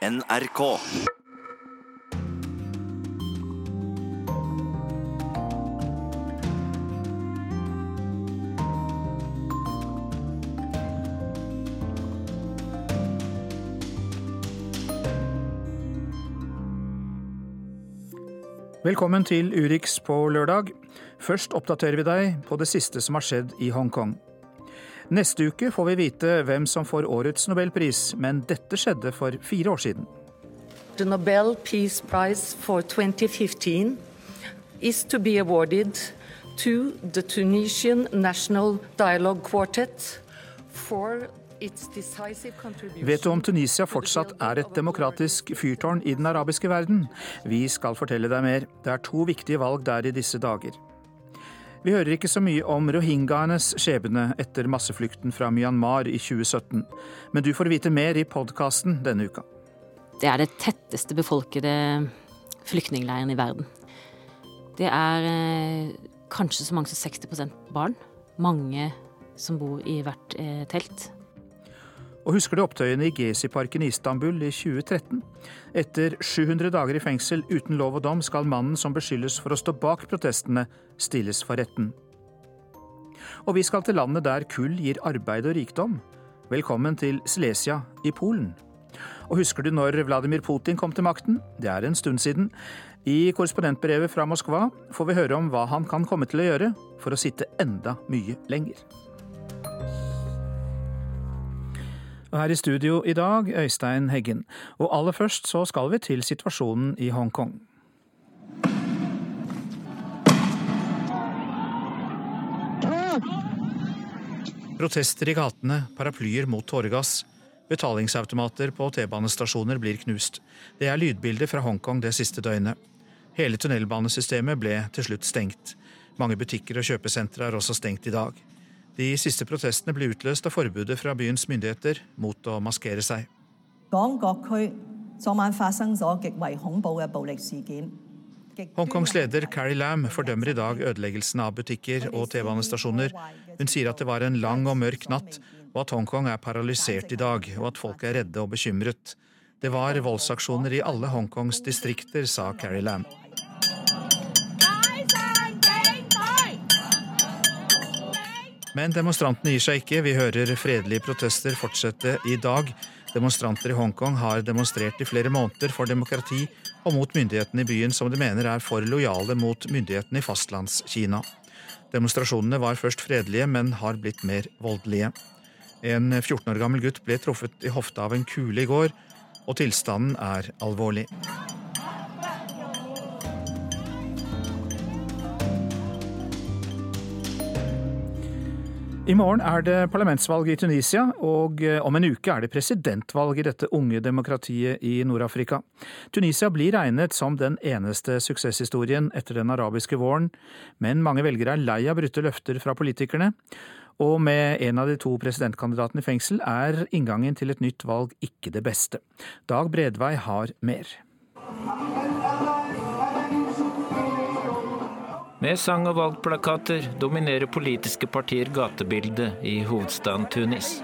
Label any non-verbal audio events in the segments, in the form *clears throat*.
NRK. Velkommen til Urix på lørdag. Først oppdaterer vi deg på det siste som har skjedd i Hongkong. Neste uke får vi vite hvem som får årets nobelpris, men dette skjedde for fire år siden. The Nobel Peace Prize for 2015 is to be awarded to the Tunisian National Dialogue Quartet for its decisive contribution Vet du om Tunisia fortsatt er et demokratisk fyrtårn i den arabiske verden? Vi skal fortelle deg mer. Det er to viktige valg der i disse dager. Vi hører ikke så mye om rohingyaenes skjebne etter masseflukten fra Myanmar i 2017, men du får vite mer i podkasten denne uka. Det er det tetteste befolkede flyktningleiren i verden. Det er eh, kanskje så mange som 60% barn. Mange som bor i hvert eh, telt. Og husker du opptøyene i Gezi-parken i Istanbul i 2013? Etter 700 dager i fengsel uten lov og dom skal mannen som beskyldes for å stå bak protestene, stilles for retten. Og vi skal til landet der kull gir arbeid og rikdom. Velkommen til Silesia i Polen. Og husker du når Vladimir Putin kom til makten? Det er en stund siden. I korrespondentbrevet fra Moskva får vi høre om hva han kan komme til å gjøre for å sitte enda mye lenger. Og her i studio i dag, Øystein Heggen. Og aller først så skal vi til situasjonen i Hongkong. Protester i gatene, paraplyer mot tåregass. Betalingsautomater på T-banestasjoner blir knust. Det er lydbildet fra Hongkong det siste døgnet. Hele tunnelbanesystemet ble til slutt stengt. Mange butikker og kjøpesentre er også stengt i dag. De siste protestene ble utløst av forbudet fra byens myndigheter mot å maskere seg. Hongkongs leder Carrie Lam fordømmer i dag ødeleggelsen av butikker og T-banestasjoner. Hun sier at det var en lang og mørk natt, og at Hongkong er paralysert i dag, og at folk er redde og bekymret. Det var voldsaksjoner i alle Hongkongs distrikter, sa Carrie Lam. Men demonstrantene gir seg ikke. Vi hører fredelige protester fortsette i dag. Demonstranter i Hongkong har demonstrert i flere måneder for demokrati og mot myndighetene i byen, som de mener er for lojale mot myndighetene i Fastlandskina. Demonstrasjonene var først fredelige, men har blitt mer voldelige. En 14 år gammel gutt ble truffet i hofta av en kule i går, og tilstanden er alvorlig. I morgen er det parlamentsvalg i Tunisia, og eh, om en uke er det presidentvalg i dette unge demokratiet i Nord-Afrika. Tunisia blir regnet som den eneste suksesshistorien etter den arabiske våren, men mange velgere er lei av brutte løfter fra politikerne. Og med en av de to presidentkandidatene i fengsel er inngangen til et nytt valg ikke det beste. Dag Bredvei har mer. Med sang- og valgplakater dominerer politiske partier gatebildet i hovedstaden Tunis.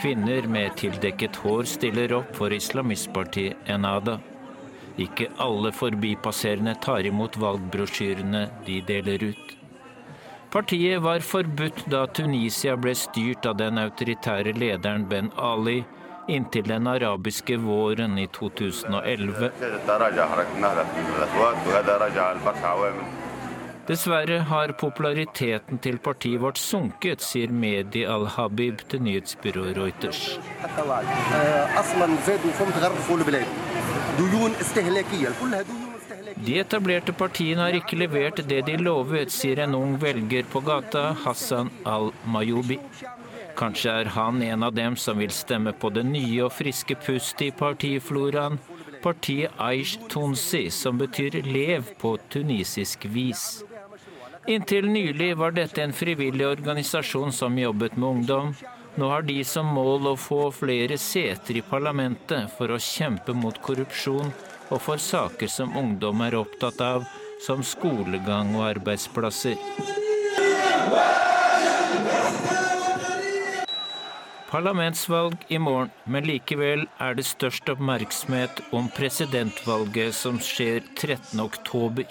Kvinner med tildekket hår stiller opp for islamistpartiet Enada. Ikke alle forbipasserende tar imot valgbrosjyrene de deler ut. Partiet var forbudt da Tunisia ble styrt av den autoritære lederen Ben Ali inntil den arabiske våren i 2011. Dessverre har populariteten til partiet vårt sunket, sier Medi al-Habib til nyhetsbyrået Reuters. De etablerte partiene har ikke levert det de lovet, sier en ung velger på gata, Hassan Al-Mayoubi. Kanskje er han en av dem som vil stemme på det nye og friske pustet i partifloraen, partiet Aish Tunsi, som betyr lev på tunisisk vis. Inntil nylig var dette en frivillig organisasjon som jobbet med ungdom. Nå har de som mål å få flere seter i parlamentet for å kjempe mot korrupsjon og for saker som ungdom er opptatt av, som skolegang og arbeidsplasser. Parlamentsvalg i morgen, men likevel er det størst oppmerksomhet om presidentvalget som skjer 13.10.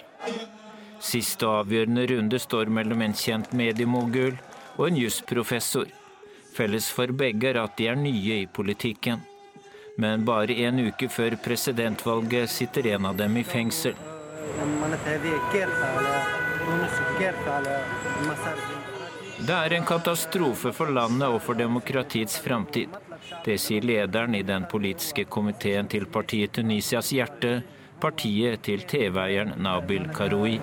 Siste avgjørende runde står mellom en kjent mediemogul og en jusprofessor. Felles for begge er at de er nye i politikken. Men bare en uke før presidentvalget sitter en av dem i fengsel. Det er en katastrofe for landet og for demokratiets framtid. Det sier lederen i den politiske komiteen til partiet Tunisias hjerte, partiet til TV-eieren Nabil Karoui.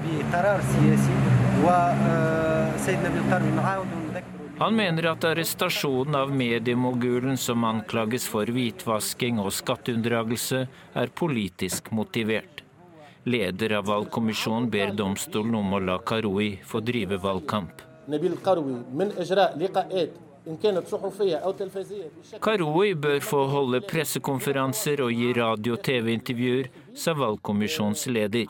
Han mener at arrestasjonen av mediemogulen som anklages for hvitvasking og skatteunndragelse, er politisk motivert. Leder av valgkommisjonen ber domstolen om å la Karoui få drive valgkamp. Karoui bør få holde pressekonferanser og gi radio- og TV-intervjuer, sa valgkommisjonsleder.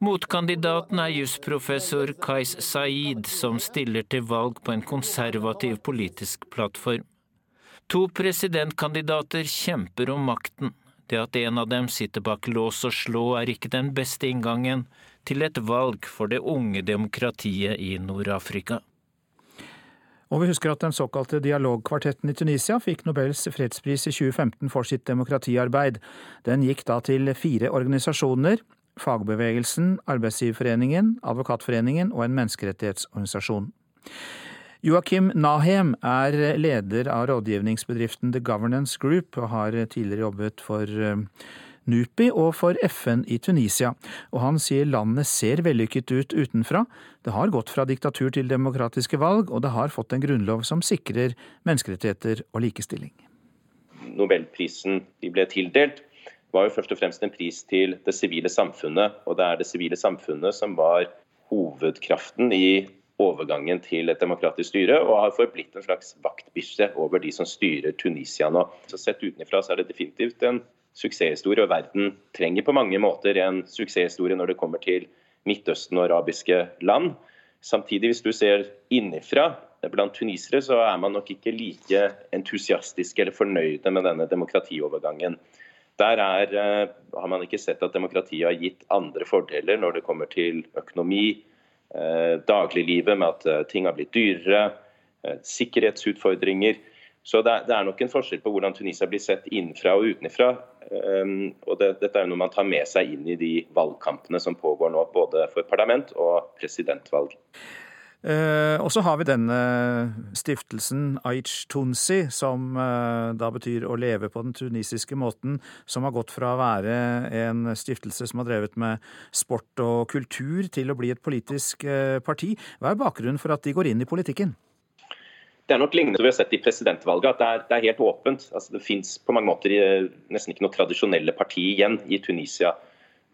Motkandidaten er jusprofessor Kais Saeed, som stiller til valg på en konservativ politisk plattform. To presidentkandidater kjemper om makten. Det at en av dem sitter bak lås og slå, er ikke den beste inngangen til et valg for det unge demokratiet i Nord-Afrika. Og vi husker at den såkalte dialogkvartetten i Tunisia fikk Nobels fredspris i 2015 for sitt demokratiarbeid. Den gikk da til fire organisasjoner, fagbevegelsen, Arbeidsgiverforeningen, Advokatforeningen og en menneskerettighetsorganisasjon. Joakim Nahem er leder av rådgivningsbedriften The Governance Group, og har tidligere jobbet for eh, NUPI og for FN i Tunisia, og han sier landet ser vellykket ut utenfra. Det har gått fra diktatur til demokratiske valg, og det har fått en grunnlov som sikrer menneskerettigheter og likestilling. Nobelprisen de ble tildelt, var jo først og fremst en pris til det sivile samfunnet. Og det er det sivile samfunnet som var hovedkraften i overgangen til et demokratisk styre, og har forblitt en slags vaktbikkje over de som styrer Tunisia nå. Så Sett utenfra så er det definitivt en suksesshistorie, og verden trenger på mange måter en suksesshistorie når det kommer til Midtøsten og arabiske land. Samtidig, hvis du ser innifra blant tunisere, så er man nok ikke like entusiastiske eller fornøyde med denne demokratiovergangen. Der er, eh, har man ikke sett at demokratiet har gitt andre fordeler når det kommer til økonomi, eh, dagliglivet med at eh, ting har blitt dyrere, sikkerhetsutfordringer. Så det er, nok en forskjell på hvordan Tunisia blir sett innenfra og utenfra. Um, og det, dette er jo noe man tar med seg inn i de valgkampene som pågår nå, både for parlament og presidentvalg. Uh, og så har vi denne stiftelsen Aich Tunsi, som uh, da betyr å leve på den tunisiske måten, som har gått fra å være en stiftelse som har drevet med sport og kultur, til å bli et politisk uh, parti. Hva er bakgrunnen for at de går inn i politikken? Det er nok lignende vi har sett i presidentvalget, at det er, det er helt åpent. Altså, det fins på mange måter eh, nesten ikke noe tradisjonelle parti igjen i Tunisia.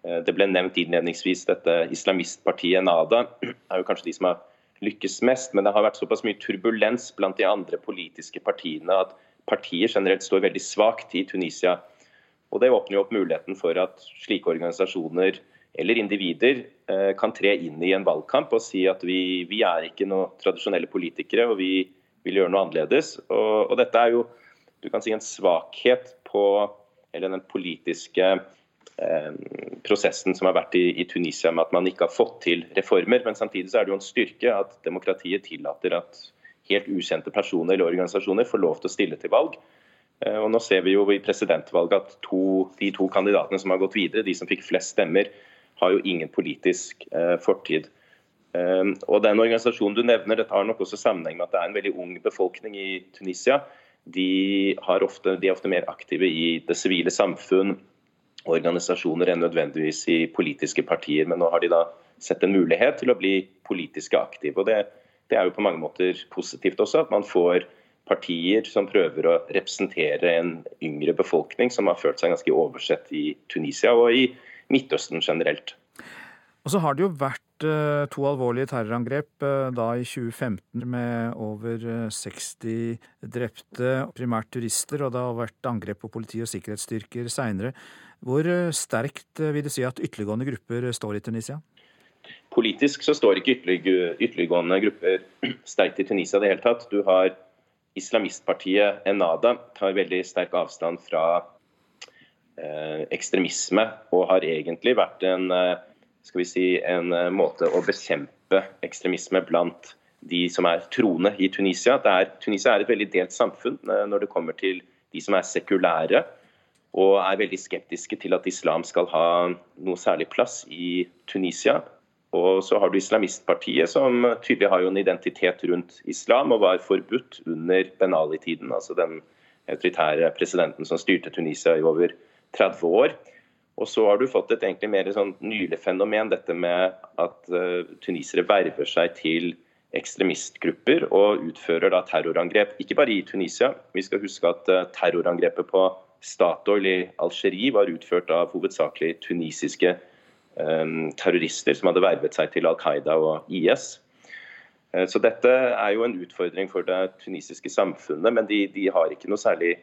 Eh, det ble nevnt innledningsvis dette islamistpartiet Nada. *clears throat* Er jo kanskje de som har lykkes mest, men det har vært såpass mye turbulens blant de andre politiske partiene at partier generelt står veldig svakt i Tunisia. Og Det åpner jo opp muligheten for at slike organisasjoner eller individer eh, kan tre inn i en valgkamp og si at vi, vi er ikke noen tradisjonelle politikere, og vi vil gjøre noe annerledes. Og, og dette er jo du kan si en svakhet på eller den politiske eh, prosessen som har vært i, i, Tunisia med at man ikke har fått til reformer. Men samtidig så er det jo en styrke at demokratiet tillater at helt ukjente personer eller organisasjoner får lov til å stille til valg. Eh, og nå ser vi jo i presidentvalget at to, de to kandidatene som har gått videre, de som fikk flest stemmer, har jo ingen politisk eh, fortid. Ehm, og den organisasjonen du nevner, dette har nok også sammenheng med at det er en veldig ung befolkning i Tunisia. De, ofte, de er ofte mer aktive i det sivile samfunn, organisasjoner enn nødvendigvis i politiske partier. Men nå har de da sett en mulighet til å bli politisk aktive. og det, det er jo på mange måter positivt også, at man får partier som prøver å representere en yngre befolkning som har følt seg ganske oversett i Tunisia og i Midtøsten generelt. Og så har det jo vært to alvorlige terrorangrep eh, da i 2015 med over 60 eh, drepte, primært turister, og det har vært angrep på politi og sikkerhetsstyrker seinere. Hvor sterkt vil det si at ytterliggående grupper står i Tunisia? Politisk så står ikke ytterliggående grupper *clears throat* sterkt i Tunisia i det hele tatt. Du har islamistpartiet Enada tar veldig sterk avstand fra eh, ekstremisme, og har egentlig vært en, eh, skal vi si, en eh, måte å bekjempe ekstremisme blant de som er troende i Tunisia. Er, Tunisia er et veldig delt samfunn eh, når det kommer til de som er sekulære, og er veldig skeptiske til at islam skal ha noe særlig plass i Tunisia. Og så har du islamistpartiet, som tydelig har jo en identitet rundt islam, og var forbudt under Ben Ali-tiden, altså den autoritære presidenten som styrte Tunisia i over 30 år. Og så har du fått et egentlig mer sånn nylig fenomen, dette med at uh, tunisere verver seg til ekstremistgrupper og utfører da terrorangrep. Ikke bare i Tunisia. Vi skal huske at uh, terrorangrepet på Statoil i Algerie var utført av hovedsakelig tunisiske um, terrorister som hadde vervet seg til Al Qaida og IS. Så dette er jo en utfordring for det tunisiske samfunnet, men de, de har ikke noe særlig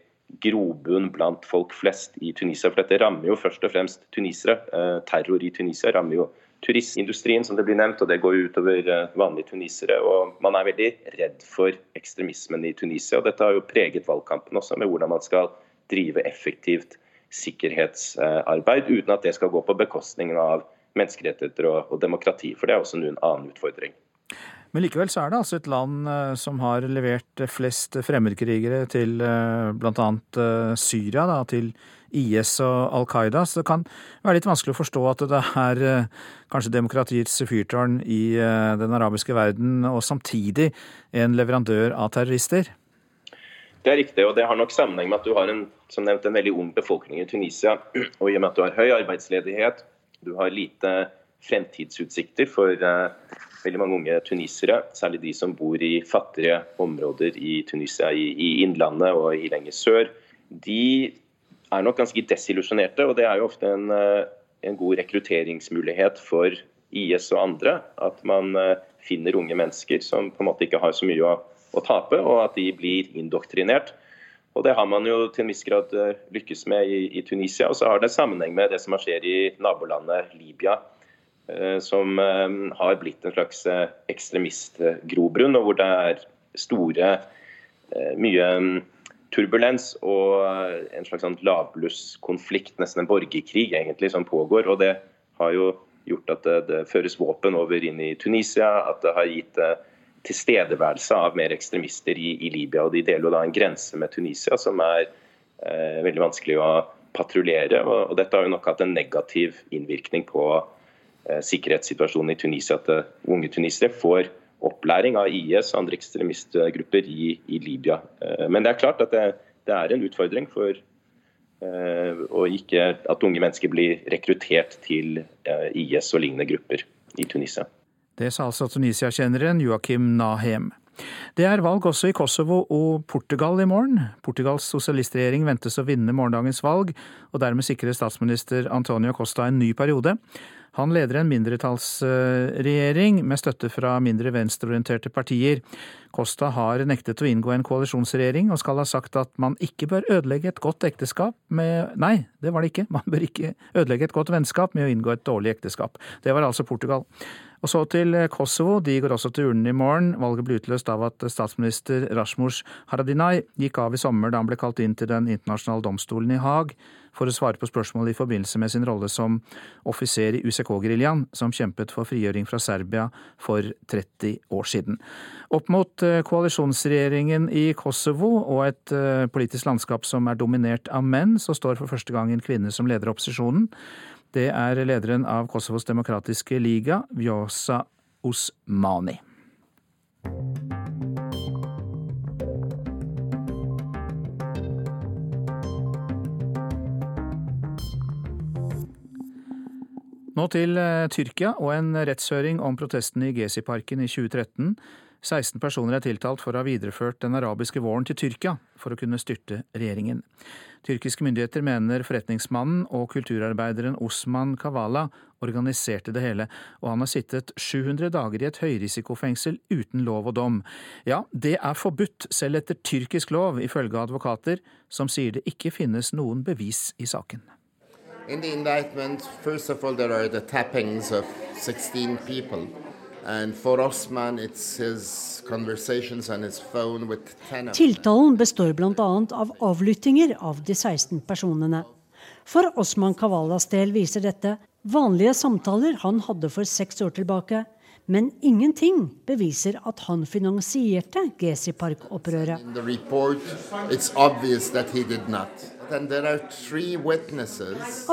grobunn blant folk flest i Tunisia. For dette rammer jo først og fremst tunisere. Uh, terror i Tunisia rammer jo turistindustrien, som det blir nevnt, og det går utover vanlige tunisere. Og man er veldig redd for ekstremismen i Tunisia. og Dette har jo preget valgkampen også, med hvordan man skal drive effektivt sikkerhetsarbeid, uten at det skal gå på bekostning av menneskerettigheter og, og demokrati. For det er også en annen utfordring. Men likevel så er det altså et land eh, som har levert flest fremmedkrigere til eh, bl.a. Eh, Syria, da, til IS og Al Qaida. Så det kan være litt vanskelig å forstå at det er kanskje demokratiets fyrtårn i den arabiske verden, og samtidig en leverandør av terrorister. Det er riktig, og det har nok sammenheng med at du har en, som nevnt, en veldig ung befolkning i Tunisia. Og i og med at du har høy arbeidsledighet, du har lite fremtidsutsikter for uh, veldig mange unge tunisere, særlig de som bor i fattige områder i Tunisia, i, i innlandet og i lenger sør, de er nok ganske desillusjonerte. Og det er jo ofte en, uh, en god rekrutteringsmulighet for IS og andre. At man uh, finner unge mennesker som på en måte ikke har så mye å å tape, og at de blir indoktrinert. Og Det har man jo til en viss grad eh, lykkes med i, i Tunisia. Og så har det sammenheng med det som skjer i nabolandet Libya, eh, som eh, har blitt en slags ekstremistgrobrunn, og hvor det er store, mye mm, turbulens og en slags sånn lavblusskonflikt, nesten en borgerkrig egentlig, som pågår. og Det har jo gjort at det, det føres våpen over inn i Tunisia, at det har gitt tilstedeværelse av mer ekstremister i, i, Libya. og De deler jo da en grense med Tunisia som er eh, veldig vanskelig å patruljere. Og, og, Dette har jo nok hatt en negativ innvirkning på eh, sikkerhetssituasjonen i Tunisia. At uh, unge tunisere får opplæring av IS og andre ekstremistgrupper i, i Libya. Eh, men det er klart at det, det er en utfordring for eh, og ikke at unge mennesker blir rekruttert til eh, IS og lignende grupper i Tunisia. Det sa altså Tunisia-kjenneren Joakim Nahem. Det er valg også i Kosovo og Portugal i morgen. Portugals sosialistregjering ventes å vinne morgendagens valg, og dermed sikrer statsminister Antonio Costa en ny periode. Han leder en mindretallsregjering med støtte fra mindre venstreorienterte partier. Costa har nektet å inngå en koalisjonsregjering, og skal ha sagt at man ikke bør ødelegge et godt ekteskap med Nei, det var det ikke. Man bør ikke ødelegge et godt vennskap med å inngå et dårlig ekteskap. Det var altså Portugal. Og så til Kosovo. De går også til urnene i morgen. Valget ble utløst av at statsminister Rasmus Haradinaj gikk av i sommer da han ble kalt inn til Den internasjonale domstolen i Haag for å svare på spørsmål i forbindelse med sin rolle som offiser i UCK-geriljaen, som kjempet for frigjøring fra Serbia for 30 år siden. Opp mot eh, koalisjonsregjeringen i Kosovo og et eh, politisk landskap som er dominert av menn, så står for første gang en kvinne som leder opposisjonen. Det er lederen av Kosovos demokratiske liga, Vjosa Osmani. Nå til eh, Tyrkia og en rettshøring om protestene i Gezi-parken i 2013. 16 personer er tiltalt for å ha videreført den arabiske våren til Tyrkia for å kunne styrte regjeringen. Tyrkiske myndigheter mener forretningsmannen og kulturarbeideren Osman Kavala organiserte det hele, og han har sittet 700 dager i et høyrisikofengsel uten lov og dom. Ja, det er forbudt selv etter tyrkisk lov, ifølge advokater, som sier det ikke finnes noen bevis i saken. In the indictment, first of all, there are the tappings of 16 people Tiltalen består bl.a. av avlyttinger av de 16 personene. For Osman Kavalas del viser dette vanlige samtaler han hadde for seks år tilbake, men ingenting beviser at han finansierte Gezi Park-opprøret.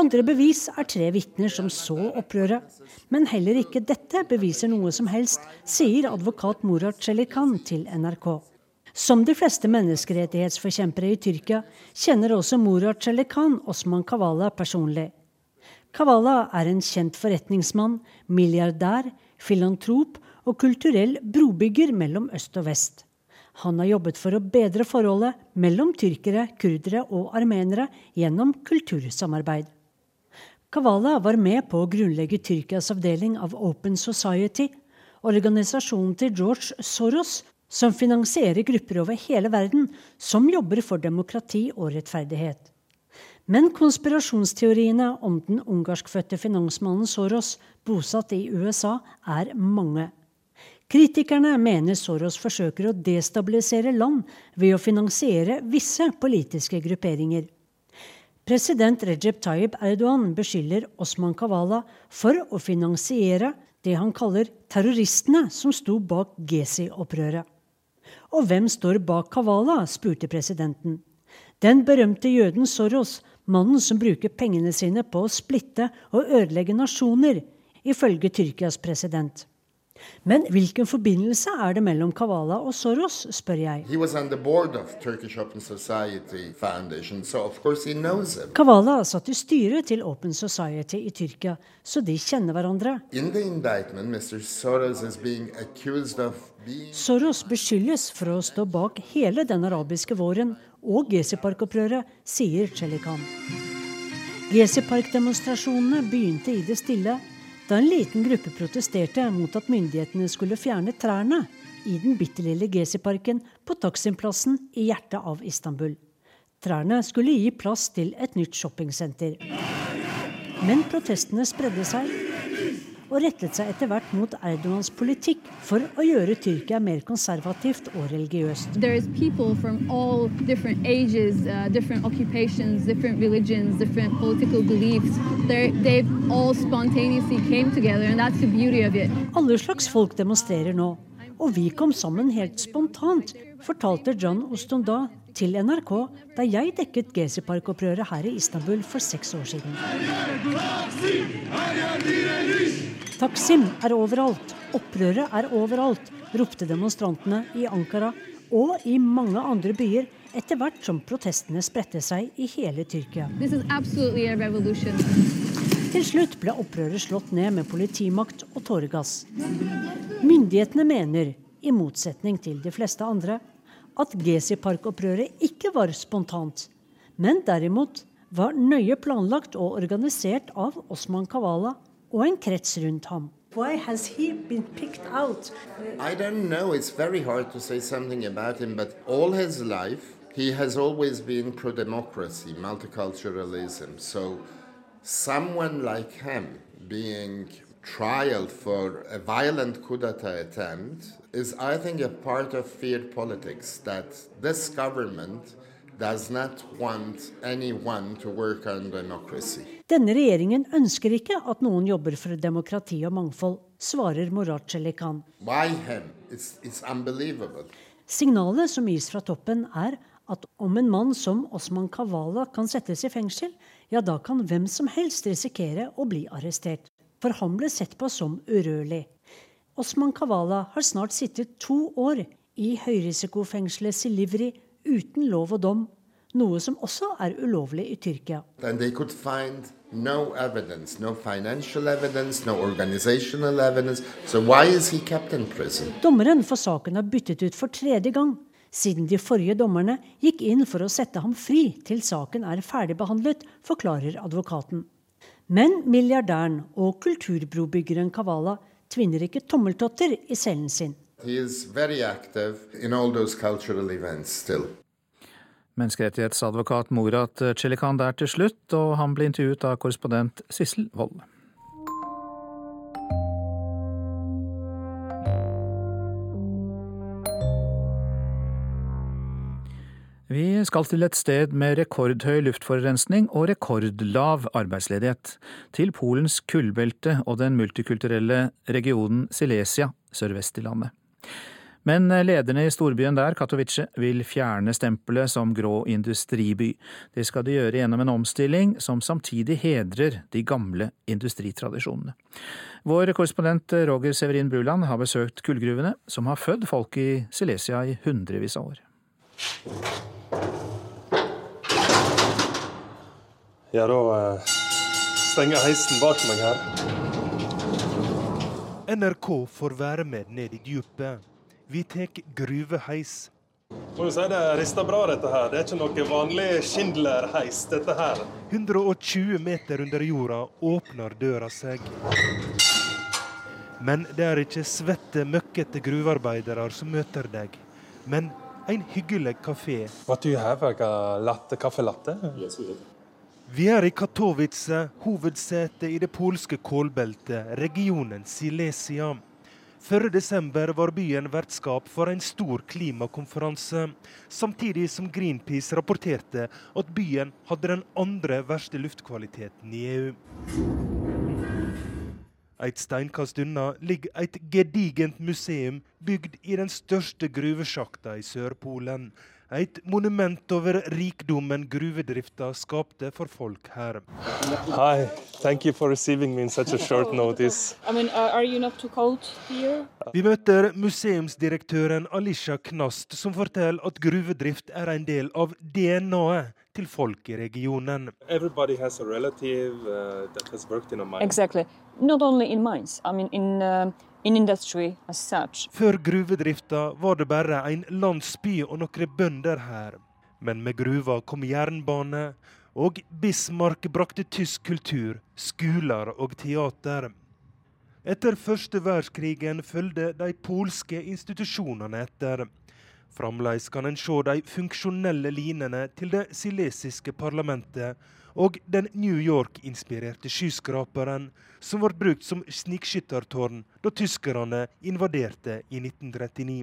Andre bevis er tre vitner som så opprøret. Men heller ikke dette beviser noe som helst, sier advokat Murat Celikan til NRK. Som de fleste menneskerettighetsforkjempere i Tyrkia kjenner også Murat Celikan Osman Kavala personlig. Kavala er en kjent forretningsmann, milliardær, filantrop og kulturell brobygger mellom øst og vest. Han har jobbet for å bedre forholdet mellom tyrkere, kurdere og armenere gjennom kultursamarbeid. Kavala var med på å grunnlegge Tyrkias avdeling av Open Society, organisasjonen til George Soros, som finansierer grupper over hele verden som jobber for demokrati og rettferdighet. Men konspirasjonsteoriene om den ungarskfødte finansmannen Soros, bosatt i USA, er mange. Kritikerne mener Soros forsøker å destabilisere land ved å finansiere visse politiske grupperinger. President Recep Tayyip Erdogan beskylder Osman Kavala for å finansiere det han kaller terroristene som sto bak Gezi-opprøret. Og hvem står bak Kavala, spurte presidenten. Den berømte jøden Soros mannen som bruker pengene sine på å splitte og ødelegge nasjoner, ifølge Tyrkias president. Men hvilken forbindelse er det mellom Kavala og Soros, spør jeg. Kavala satt i styret til Open Society i Tyrkia, så de kjenner hverandre. Soros beskyldes for å stå bak hele den arabiske våren og Gezi-park-opprøret, sier Chelikan. Gezi-park-demonstrasjonene begynte i det stille da en liten gruppe protesterte mot at myndighetene skulle fjerne trærne i den bitte lille Gezi-parken på Taksim-plassen i hjertet av Istanbul. Trærne skulle gi plass til et nytt shoppingsenter. Men protestene spredde seg, og rettet seg etter hvert mot Erdogans politikk for å gjøre Tyrkia mer konservativt og religiøst. Ages, uh, religions, Alle slags folk demonstrerer nå, og vi kom sammen helt spontant, fortalte John Ostonda til NRK da jeg dekket Gezi-parkopprøret her i Istanbul for seks år siden. Taksim er overalt, opprøret er overalt, ropte demonstrantene i Ankara og i mange andre byer etter hvert som protestene spredte seg i hele Tyrkia. Til slutt ble opprøret slått ned med politimakt og tåregass. Myndighetene mener, i motsetning til de fleste andre, at Gezi-park-opprøret ikke var spontant, men derimot var nøye planlagt og organisert av Osman Kavala og en krets rundt ham. Why has he been picked out? I don't know. It's very hard to say something about him, but all his life he has always been pro democracy, multiculturalism. So someone like him being trial for a violent coup d'etat attempt is, I think, a part of feared politics that this government does not want anyone to work on democracy. Denne regjeringen ønsker ikke at noen jobber for demokrati og mangfold, svarer Morad Celikan. Signalet som gis fra toppen, er at om en mann som Osman Kavala kan settes i fengsel, ja, da kan hvem som helst risikere å bli arrestert for han ble sett på som urørlig. Osman Kavala har snart sittet to år i høyrisikofengselet Silivri uten lov og dom, noe som også er ulovlig i Tyrkia. No evidence, no evidence, no evidence. So Dommeren for saken har byttet ut for tredje gang, siden de forrige dommerne gikk inn for å sette ham fri til saken er ferdigbehandlet, forklarer advokaten. Men milliardæren og kulturbrobyggeren Kavala tvinner ikke tommeltotter i cellen sin. He is very active in all those cultural events. Menneskerettighetsadvokat Morat Chilikan der til slutt, og han ble intervjuet av korrespondent Sissel Wold. Vi skal til et sted med rekordhøy luftforurensning og rekordlav arbeidsledighet. Til Polens kullbelte og den multikulturelle regionen Silesia sørvest i landet. Men lederne i storbyen der, Katowice, vil fjerne stempelet som grå industriby. Det skal de gjøre gjennom en omstilling som samtidig hedrer de gamle industritradisjonene. Vår korrespondent Roger Severin Bruland har besøkt kullgruvene, som har født folk i Silesia i hundrevis av år. Ja, da eh, stenger heisen bak meg her. NRK får være med ned i dypet. Vi tar gruveheis. Må jo si Det rister bra, dette her. Det er ikke noe vanlig Schindler-heis, dette her. 120 meter under jorda åpner døra seg. Men det er ikke svette, møkkete gruvearbeidere som møter deg, men en hyggelig kafé. What do you have? Like a latte, caffè latte? Yes, vi er i Katowice, hovedsetet i det polske kålbeltet, regionen Silesia. Før desember var byen vertskap for en stor klimakonferanse, samtidig som Greenpeace rapporterte at byen hadde den andre verste luftkvaliteten i EU. Et steinkast unna ligger et gedigent museum bygd i den største gruvesjakta i Sørpolen, et monument over rikdommen gruvedrifta skapte for folk her. Hi, thank you for receiving me in such a short notice. I mean, uh, are you not too cold here? Vi møter museumsdirektøren Alisha Knast, som forteller at gruvedrift er en del av DNA-et til folk i regionen. Everybody has a relative uh, that has worked in a mine. Exactly. Not only in mines. I mean, in uh, før gruvedrifta var det bare en landsby og noen bønder her. Men med gruva kom jernbane, og Bismarck brakte tysk kultur, skoler og teater. Etter første verdenskrigen fulgte de polske institusjonene etter. Fremdeles kan en se de funksjonelle linene til det silesiske parlamentet og den New York-inspirerte skyskraperen som ble brukt som snikskyttertårn da tyskerne invaderte i 1939.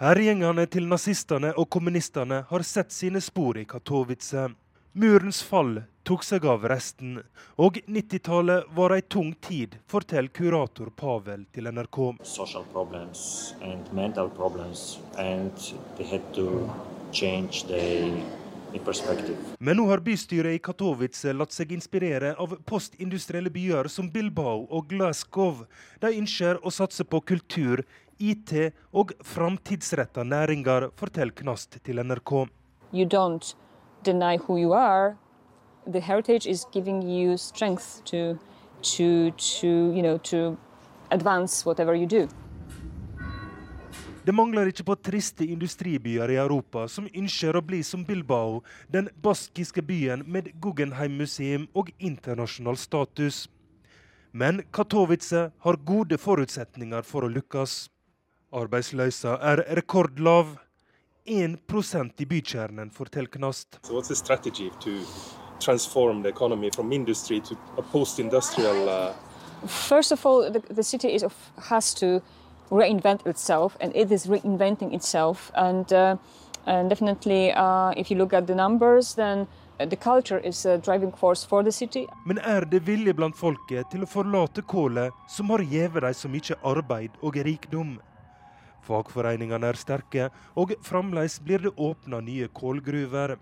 Herjingene til nazistene og kommunistene har sett sine spor i Katowice. Murens fall tok seg av resten, og 90-tallet var ei tung tid, forteller kurator Pavel til NRK. Social problems and mental problems, and they had to change the men nå har bystyret i Katowice latt seg inspirere av postindustrielle byer som Bilbao og Glasgow. De ønsker å satse på kultur, IT og framtidsretta næringer, forteller Knast til NRK. You don't deny who you are. The heritage is giving you strength to, to, to, you know, to advance whatever you do. Det mangler ikke på triste industribyer i Europa som ønsker å bli som Bilbao, den baskiske byen med Guggenheim-museum og internasjonal status. Men Katowice har gode forutsetninger for å lykkes. Arbeidsløsa er rekordlav. 1% i bykjernen, forteller Knast. So what's the strategy to transform the economy from industry to a post-industrial uh... First of all, the, the city is, has to reinvent itself, and it is reinventing itself. And, uh, and definitely, uh, if you look at the numbers, then the culture is a driving force for the city. Men er det vilje blant folket til å forlate kålet, som har gitt dem så mye arbeid og rikdom? Fagforeningene er sterke, og fremdeles blir det åpna nye kålgruver.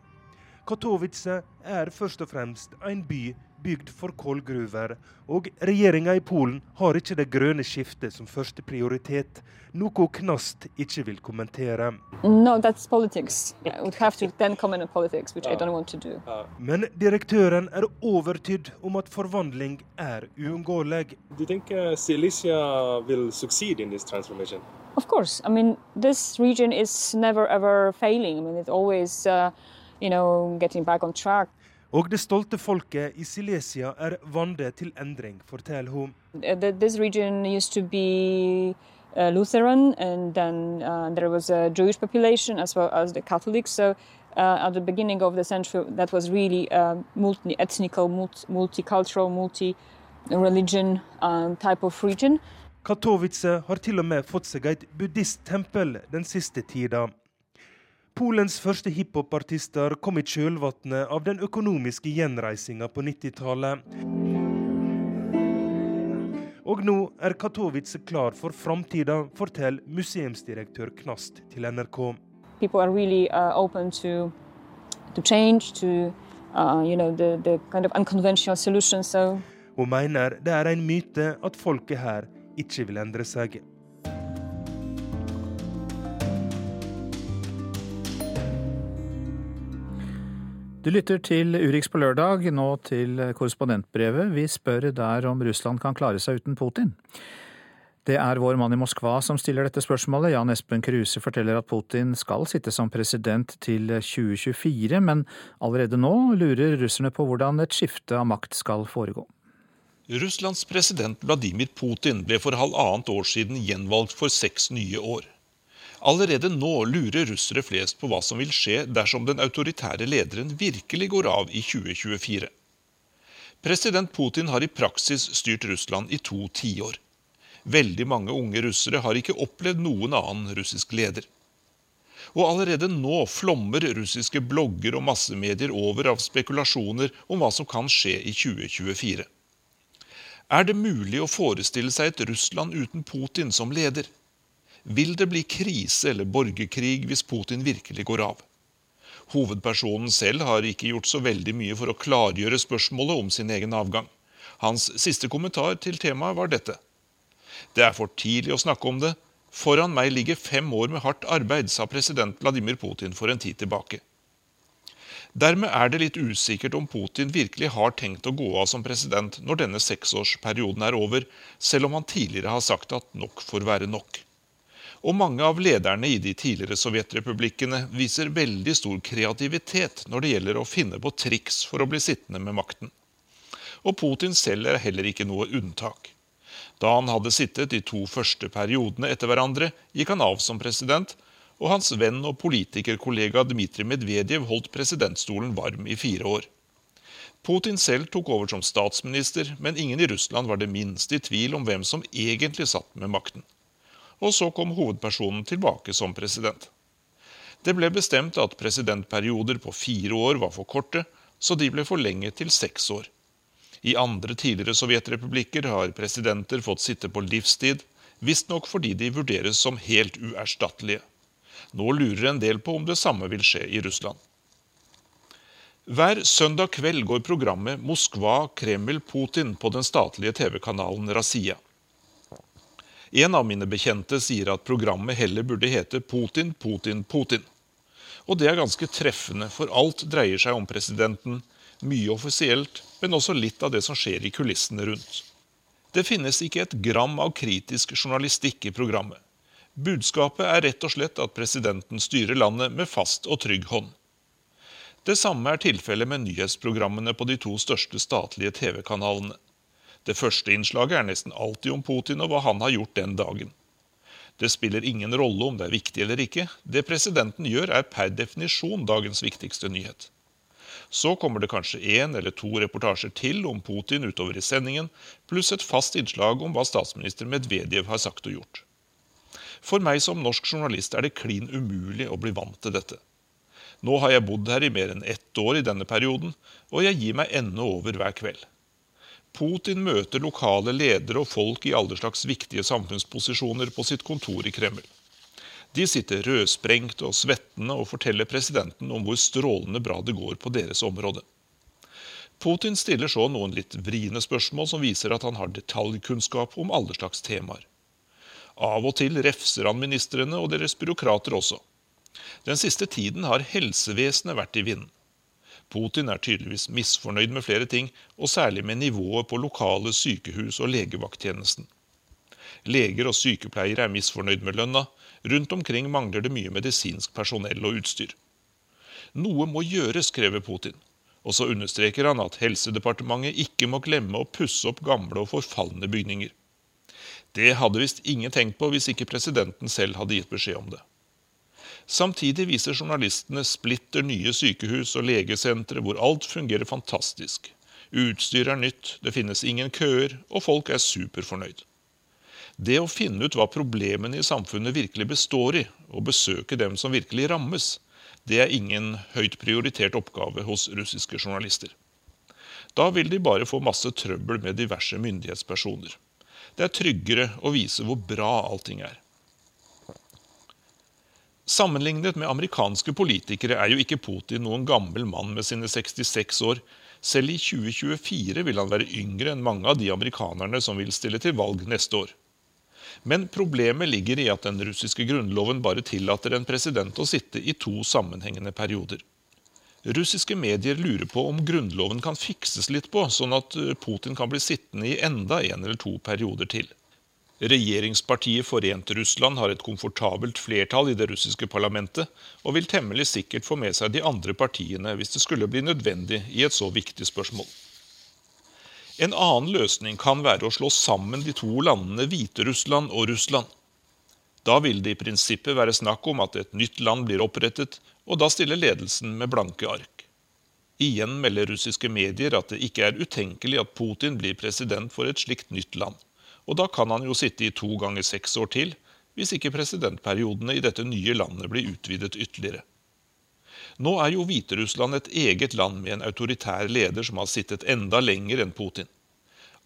Katowice er først og fremst en by bygd for kullgruver, og regjeringa i Polen har ikke det grønne skiftet som første prioritet, noe Knast ikke vil kommentere. No, politics. politics Men direktøren er overtydd om at forvandling er uunngåelig. Do you think uh, Silesia will succeed in this transformation? Of course. I mean, this region is never ever failing. I mean, it's always, uh, you know, getting back on track. Og det stolte folket i Silesia er vant til endring, forteller hun. Uh, this region used to be uh, Lutheran, and then uh, there was a Jewish population as well as the Catholics. So uh, at the beginning of the century, that was really a multi-ethnical, multicultural, multi-religion um, type of region. Katowice har til og med fått seg et buddhisttempel den siste tida. Polens første hiphopartister kom i kjølvannet av den økonomiske gjenreisinga på 90-tallet. Og nå er Katowice klar for framtida, forteller museumsdirektør Knast til NRK. Really uh, to, to change, to uh, you know, the, the kind of. So. Hun mener det er en myte at folket her ikke vil endre seg. Du lytter til Urix på lørdag, nå til korrespondentbrevet. Vi spør der om Russland kan klare seg uten Putin. Det er vår mann i Moskva som stiller dette spørsmålet. Jan Espen Kruse forteller at Putin skal sitte som president til 2024, men allerede nå lurer russerne på hvordan et skifte av makt skal foregå. Russlands president Vladimir Putin ble for halvannet år siden gjenvalgt for seks nye år. Allerede nå lurer russere flest på hva som vil skje dersom den autoritære lederen virkelig går av i 2024. President Putin har i praksis styrt Russland i to tiår. Veldig mange unge russere har ikke opplevd noen annen russisk leder. Og allerede nå flommer russiske blogger og massemedier over av spekulasjoner om hva som kan skje i 2024. Er det mulig å forestille seg et Russland uten Putin som leder? Vil det bli krise eller borgerkrig hvis Putin virkelig går av? Hovedpersonen selv har ikke gjort så veldig mye for å klargjøre spørsmålet om sin egen avgang. Hans siste kommentar til temaet var dette. Det er for tidlig å snakke om det. Foran meg ligger fem år med hardt arbeid, sa president Vladimir Putin for en tid tilbake. Dermed er det litt usikkert om Putin virkelig har tenkt å gå av som president når denne seksårsperioden er over, selv om han tidligere har sagt at nok får være nok. Og mange av lederne i de tidligere sovjetrepublikkene viser veldig stor kreativitet når det gjelder å finne på triks for å bli sittende med makten. Og Putin selv er heller ikke noe unntak. Da han hadde sittet de to første periodene etter hverandre, gikk han av som president, og hans venn og politikerkollega Dmitrij Medvedev holdt presidentstolen varm i fire år. Putin selv tok over som statsminister, men ingen i Russland var det minste i tvil om hvem som egentlig satt med makten og så kom hovedpersonen tilbake som president. Det ble bestemt at presidentperioder på fire år var for korte, så de ble forlenget til seks år. I andre tidligere sovjetrepublikker har presidenter fått sitte på livstid, visstnok fordi de vurderes som helt uerstattelige. Nå lurer en del på om det samme vil skje i Russland. Hver søndag kveld går programmet Moskva, Kreml, Putin på den statlige TV-kanalen Razia. En av mine bekjente sier at programmet heller burde hete Putin, Putin, Putin. Og det er ganske treffende, for alt dreier seg om presidenten. Mye offisielt, men også litt av det som skjer i kulissene rundt. Det finnes ikke et gram av kritisk journalistikk i programmet. Budskapet er rett og slett at presidenten styrer landet med fast og trygg hånd. Det samme er tilfellet med nyhetsprogrammene på de to største statlige TV-kanalene. Det første innslaget er nesten alltid om Putin og hva han har gjort den dagen. Det spiller ingen rolle om det er viktig eller ikke. Det presidenten gjør, er per definisjon dagens viktigste nyhet. Så kommer det kanskje én eller to reportasjer til om Putin utover i sendingen, pluss et fast innslag om hva statsminister Medvedev har sagt og gjort. For meg som norsk journalist er det klin umulig å bli vant til dette. Nå har jeg bodd her i mer enn ett år i denne perioden, og jeg gir meg ennå over hver kveld. Putin møter lokale ledere og folk i alle slags viktige samfunnsposisjoner på sitt kontor i Kreml. De sitter rødsprengte og svettende og forteller presidenten om hvor strålende bra det går på deres område. Putin stiller så noen litt vriene spørsmål som viser at han har detaljkunnskap om alle slags temaer. Av og til refser han ministrene og deres byråkrater også. Den siste tiden har helsevesenet vært i vinden. Putin er tydeligvis misfornøyd med flere ting, og særlig med nivået på lokale sykehus og legevakttjenesten. Leger og sykepleiere er misfornøyd med lønna. Rundt omkring mangler det mye medisinsk personell og utstyr. Noe må gjøres, krever Putin. Og så understreker han at Helsedepartementet ikke må glemme å pusse opp gamle og forfalne bygninger. Det hadde visst ingen tenkt på hvis ikke presidenten selv hadde gitt beskjed om det. Samtidig viser journalistene splitter nye sykehus og legesentre hvor alt fungerer fantastisk. Utstyr er nytt, det finnes ingen køer, og folk er superfornøyd. Det å finne ut hva problemene i samfunnet virkelig består i, og besøke dem som virkelig rammes, Det er ingen høyt prioritert oppgave hos russiske journalister. Da vil de bare få masse trøbbel med diverse myndighetspersoner. Det er tryggere å vise hvor bra allting er. Sammenlignet med amerikanske politikere er jo ikke Putin noen gammel mann med sine 66 år. Selv i 2024 vil han være yngre enn mange av de amerikanerne som vil stille til valg neste år. Men problemet ligger i at den russiske grunnloven bare tillater en president å sitte i to sammenhengende perioder. Russiske medier lurer på om grunnloven kan fikses litt på, sånn at Putin kan bli sittende i enda en eller to perioder til. Regjeringspartiet Forent Russland har et komfortabelt flertall i det russiske parlamentet, og vil temmelig sikkert få med seg de andre partiene hvis det skulle bli nødvendig i et så viktig spørsmål. En annen løsning kan være å slå sammen de to landene Hviterussland og Russland. Da vil det i prinsippet være snakk om at et nytt land blir opprettet, og da stiller ledelsen med blanke ark. Igjen melder russiske medier at det ikke er utenkelig at Putin blir president for et slikt nytt land. Og da kan han jo sitte i to ganger seks år til, hvis ikke presidentperiodene i dette nye landet blir utvidet ytterligere. Nå er jo Hviterussland et eget land med en autoritær leder som har sittet enda lenger enn Putin.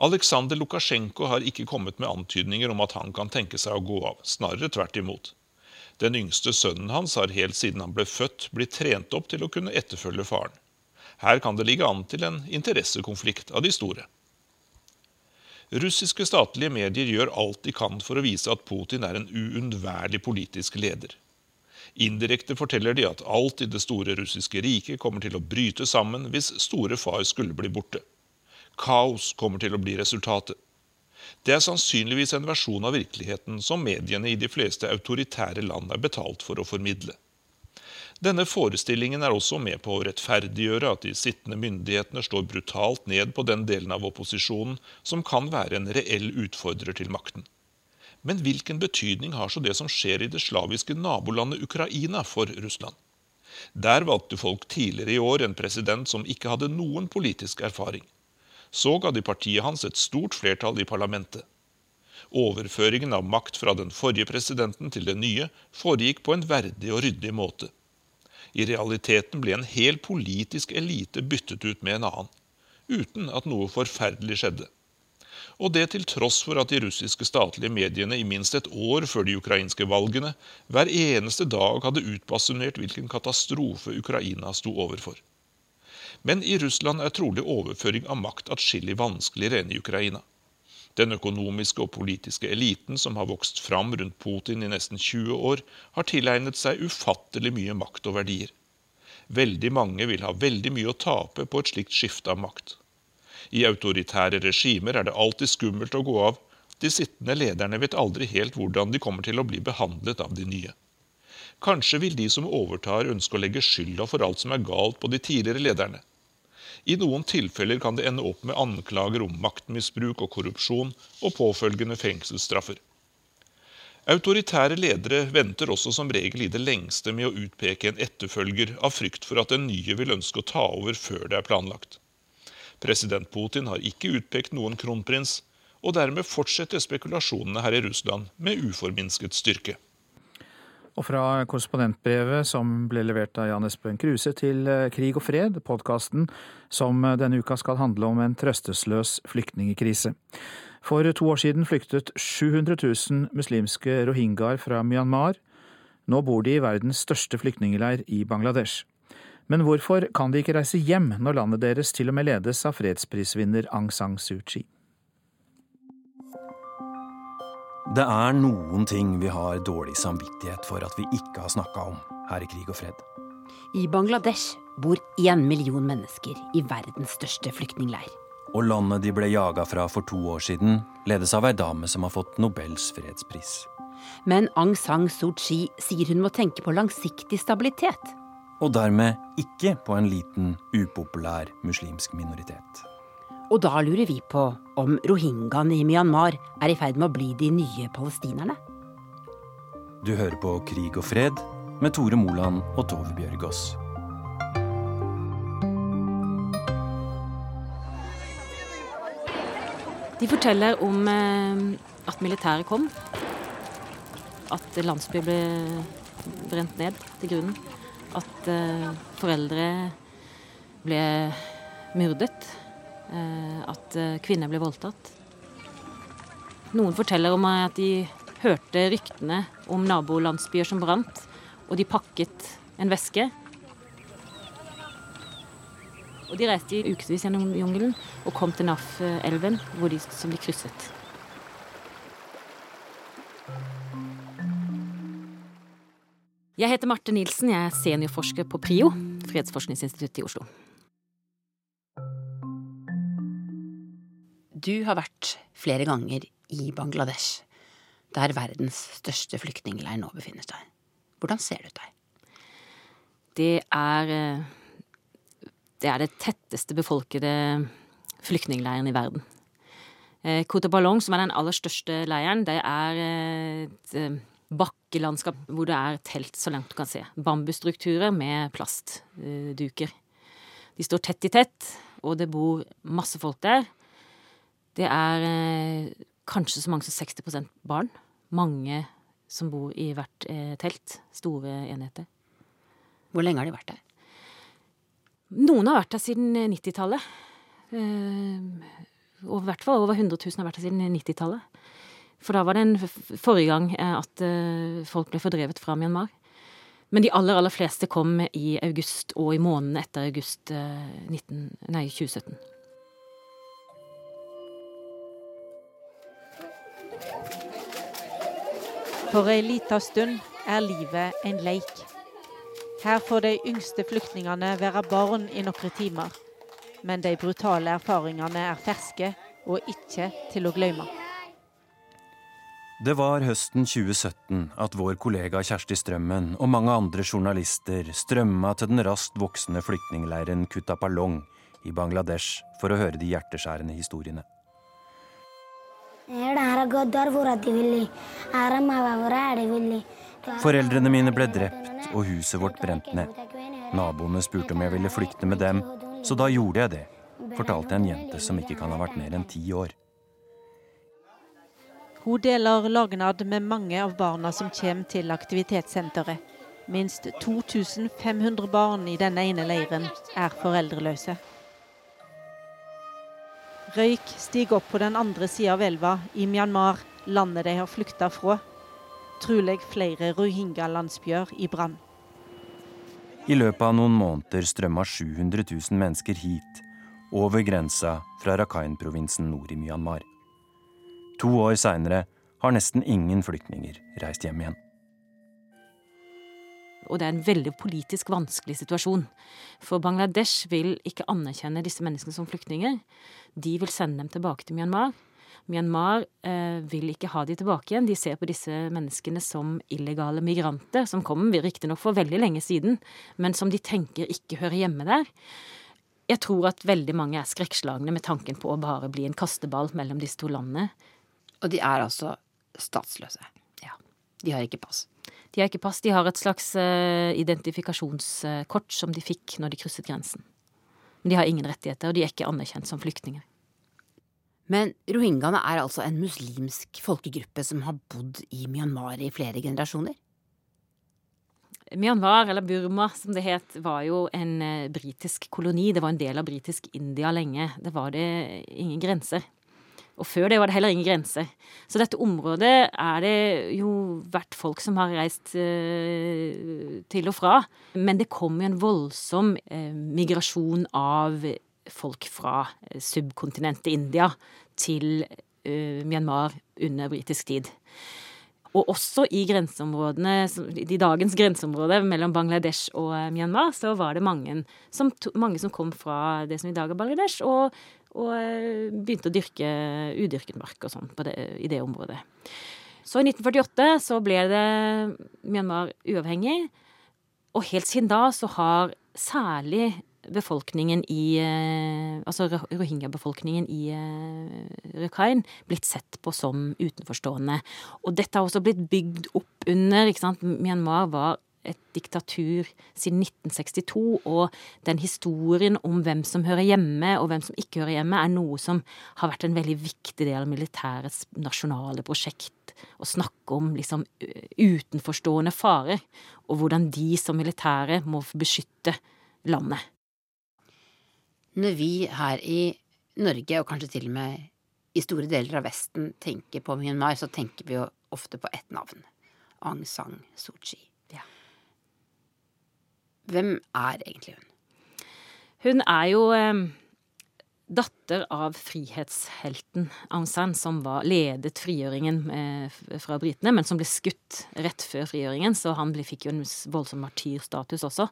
Aleksandr Lukasjenko har ikke kommet med antydninger om at han kan tenke seg å gå av, snarere tvert imot. Den yngste sønnen hans har helt siden han ble født, blitt trent opp til å kunne etterfølge faren. Her kan det ligge an til en interessekonflikt av de store. Russiske statlige medier gjør alt de kan for å vise at Putin er en uunnværlig politisk leder. Indirekte forteller de at alt i det store russiske riket kommer til å bryte sammen hvis store far skulle bli borte. Kaos kommer til å bli resultatet. Det er sannsynligvis en versjon av virkeligheten som mediene i de fleste autoritære land er betalt for å formidle. Denne forestillingen er også med på å rettferdiggjøre at de sittende myndighetene står brutalt ned på den delen av opposisjonen som kan være en reell utfordrer til makten. Men hvilken betydning har så det som skjer i det slaviske nabolandet Ukraina for Russland? Der valgte folk tidligere i år en president som ikke hadde noen politisk erfaring. Så ga de partiet hans et stort flertall i parlamentet. Overføringen av makt fra den forrige presidenten til den nye foregikk på en verdig og ryddig måte. I realiteten ble en hel politisk elite byttet ut med en annen, uten at noe forferdelig skjedde. Og det til tross for at de russiske statlige mediene i minst et år før de ukrainske valgene hver eneste dag hadde utbasunert hvilken katastrofe Ukraina sto overfor. Men i Russland er trolig overføring av makt atskillig vanskeligere enn i Ukraina. Den økonomiske og politiske eliten som har vokst fram rundt Putin i nesten 20 år, har tilegnet seg ufattelig mye makt og verdier. Veldig mange vil ha veldig mye å tape på et slikt skifte av makt. I autoritære regimer er det alltid skummelt å gå av. De sittende lederne vet aldri helt hvordan de kommer til å bli behandlet av de nye. Kanskje vil de som overtar, ønske å legge skylda for alt som er galt på de tidligere lederne. I noen tilfeller kan det ende opp med anklager om maktmisbruk og korrupsjon og påfølgende fengselsstraffer. Autoritære ledere venter også som regel i det lengste med å utpeke en etterfølger av frykt for at den nye vil ønske å ta over før det er planlagt. President Putin har ikke utpekt noen kronprins, og dermed fortsetter spekulasjonene her i Russland med uforminsket styrke. Og fra korrespondentbrevet som ble levert av Jan Espen Kruse til eh, Krig og fred, podkasten som eh, denne uka skal handle om en trøstesløs flyktningkrise. For to år siden flyktet 700 000 muslimske rohingyaer fra Myanmar. Nå bor de i verdens største flyktningleir i Bangladesh. Men hvorfor kan de ikke reise hjem når landet deres til og med ledes av fredsprisvinner Aung San Suu Kyi? Det er noen ting vi har dårlig samvittighet for at vi ikke har snakka om her i Krig og fred. I Bangladesh bor én million mennesker i verdens største flyktningleir. Og landet de ble jaga fra for to år siden, ledes av ei dame som har fått Nobels fredspris. Men Aung San Suu Kyi sier hun må tenke på langsiktig stabilitet. Og dermed ikke på en liten, upopulær muslimsk minoritet. Og da lurer vi på om rohingyaene i Myanmar er i ferd med å bli de nye palestinerne. Du hører på Krig og fred med Tore Moland og Tove Bjørgaas. De forteller om eh, at militæret kom. At landsbyer ble brent ned til grunnen. at eh, foreldre ble myrdet. Eh, at eh, kvinner ble voldtatt. Noen forteller om at de hørte ryktene om nabolandsbyer som brant, og de pakket en veske. Og De reiste i ukevis gjennom jungelen og kom til Naf-elven, hvor de, krysset. Jeg heter Marte Nilsen, jeg er seniorforsker på PRIO, Fredsforskningsinstituttet i Oslo. Du har vært flere ganger i Bangladesh, der verdens største flyktningleir nå befinner seg. Hvordan ser det ut der? Det er eh, Det er det tetteste befolkede flyktningleiren i verden. Kota Ballong, som er den aller største leiren, det er eh, et bakkelandskap hvor det er telt så langt du kan se. Bambusstrukturer med plastduker. De står tett i tett, og det bor masse folk der. Det er eh, kanskje så mange som 60% barn. Mange som bor i hvert eh, telt. Store enheter. Hvor lenge har de vært der? Noen har vært der siden 90-tallet. Eh, og i hvert fall over 100 000 har vært der siden 90-tallet. For da var det en forrige gang eh, at eh, folk ble fordrevet fra Myanmar. Men de aller, aller fleste kom i august og i månedene etter august 19, eh, nei, 2017. For ei lita stund er livet en leik. Her får de yngste flyktningene være barn i noen timer. Men de brutale erfaringene er ferske og ikke til å glemme. Det var høsten 2017 at vår kollega Kjersti Strømmen og mange andre journalister strømma til den raskt voksende flyktningleiren Kutapalong i Bangladesh for å høre de hjerteskjærende historiene. Foreldrene mine ble drept og huset vårt brent ned. Naboene spurte om jeg ville flykte med dem, så da gjorde jeg det, fortalte en jente som ikke kan ha vært mer enn ti år. Hun deler lagnad med mange av barna som kommer til aktivitetssenteret. Minst 2500 barn i denne ene leiren er foreldreløse. Røyk stiger opp på den andre sida av elva, i Myanmar, landet de har flykta fra. Trolig flere rohingya-landsbyer i brann. I løpet av noen måneder strømma 700 000 mennesker hit, over grensa fra Rakhine-provinsen nord i Myanmar. To år seinere har nesten ingen flyktninger reist hjem igjen. Og det er en veldig politisk vanskelig situasjon. For Bangladesh vil ikke anerkjenne disse menneskene som flyktninger. De vil sende dem tilbake til Myanmar. Myanmar eh, vil ikke ha de tilbake igjen. De ser på disse menneskene som illegale migranter, som kom riktignok for veldig lenge siden, men som de tenker ikke hører hjemme der. Jeg tror at veldig mange er skrekkslagne med tanken på å bare bli en kasteball mellom disse to landene. Og de er altså statsløse. Ja. De har ikke pass. De har ikke pass. De har et slags uh, identifikasjonskort som de fikk når de krysset grensen. Men de har ingen rettigheter, og de er ikke anerkjent som flyktninger. Men rohingyaene er altså en muslimsk folkegruppe som har bodd i Myanmar i flere generasjoner? Myanmar, eller Burma som det het, var jo en uh, britisk koloni. Det var en del av britisk India lenge. Det var det ingen grenser. Og før det var det heller ingen grenser. Så dette området er det jo vært folk som har reist uh, til og fra. Men det kom jo en voldsom uh, migrasjon av folk fra uh, subkontinentet India til Myanmar under britisk tid. Og også i grenseområdene, i dagens grenseområde mellom Bangladesh og Myanmar, så var det mange som, mange som kom fra det som i dag er Bangladesh, og og eh, begynte å dyrke udyrket mark og sånn i det området. Så i 1948 så ble det Myanmar uavhengig. Og helt siden da så har særlig befolkningen i eh, Altså rohingya-befolkningen i eh, Rakhine blitt sett på som utenforstående. Og dette har også blitt bygd opp under ikke sant? Myanmar var et diktatur siden 1962, og den historien om hvem som hører hjemme og hvem som ikke hører hjemme, er noe som har vært en veldig viktig del av militærets nasjonale prosjekt. Å snakke om liksom utenforstående farer, og hvordan de som militære må beskytte landet. Når vi her i Norge, og kanskje til og med i store deler av Vesten, tenker på Myanmar, så tenker vi jo ofte på ett navn. Aung San Suu Kyi. Hvem er egentlig hun? Hun er jo eh, datter av frihetshelten Aung San, som var, ledet frigjøringen eh, fra britene, men som ble skutt rett før frigjøringen, så han ble, fikk jo en voldsom martyrstatus også.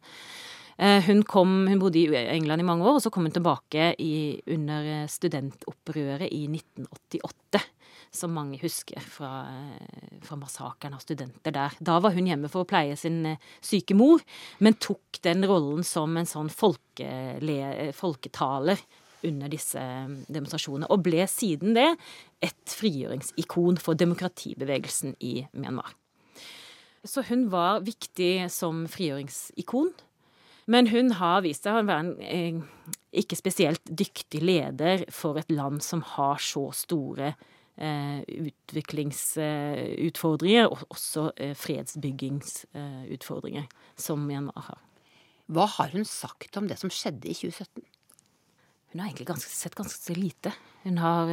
Eh, hun, kom, hun, bodde i England i mange år, og så kom hun tilbake i, under eh, studentopprøret i 1988. Som mange husker fra, eh, fra massakren av studenter der. Da var hun hjemme for å pleie sin syke mor, men tok den rollen som en sånn folkele, folketaler under disse demonstrasjonene, og ble siden det et frigjøringsikon for demokratibevegelsen i Myanmar. Så hun var viktig som frigjøringsikon. Men hun har vist seg å være en eh, ikke spesielt dyktig leder for et land som har så store eh, utviklingsutfordringer, og også eh, fredsbyggingsutfordringer, som Myanmar har. Hva har hun sagt om det som skjedde i 2017? Hun har egentlig ganske, sett ganske lite. Hun har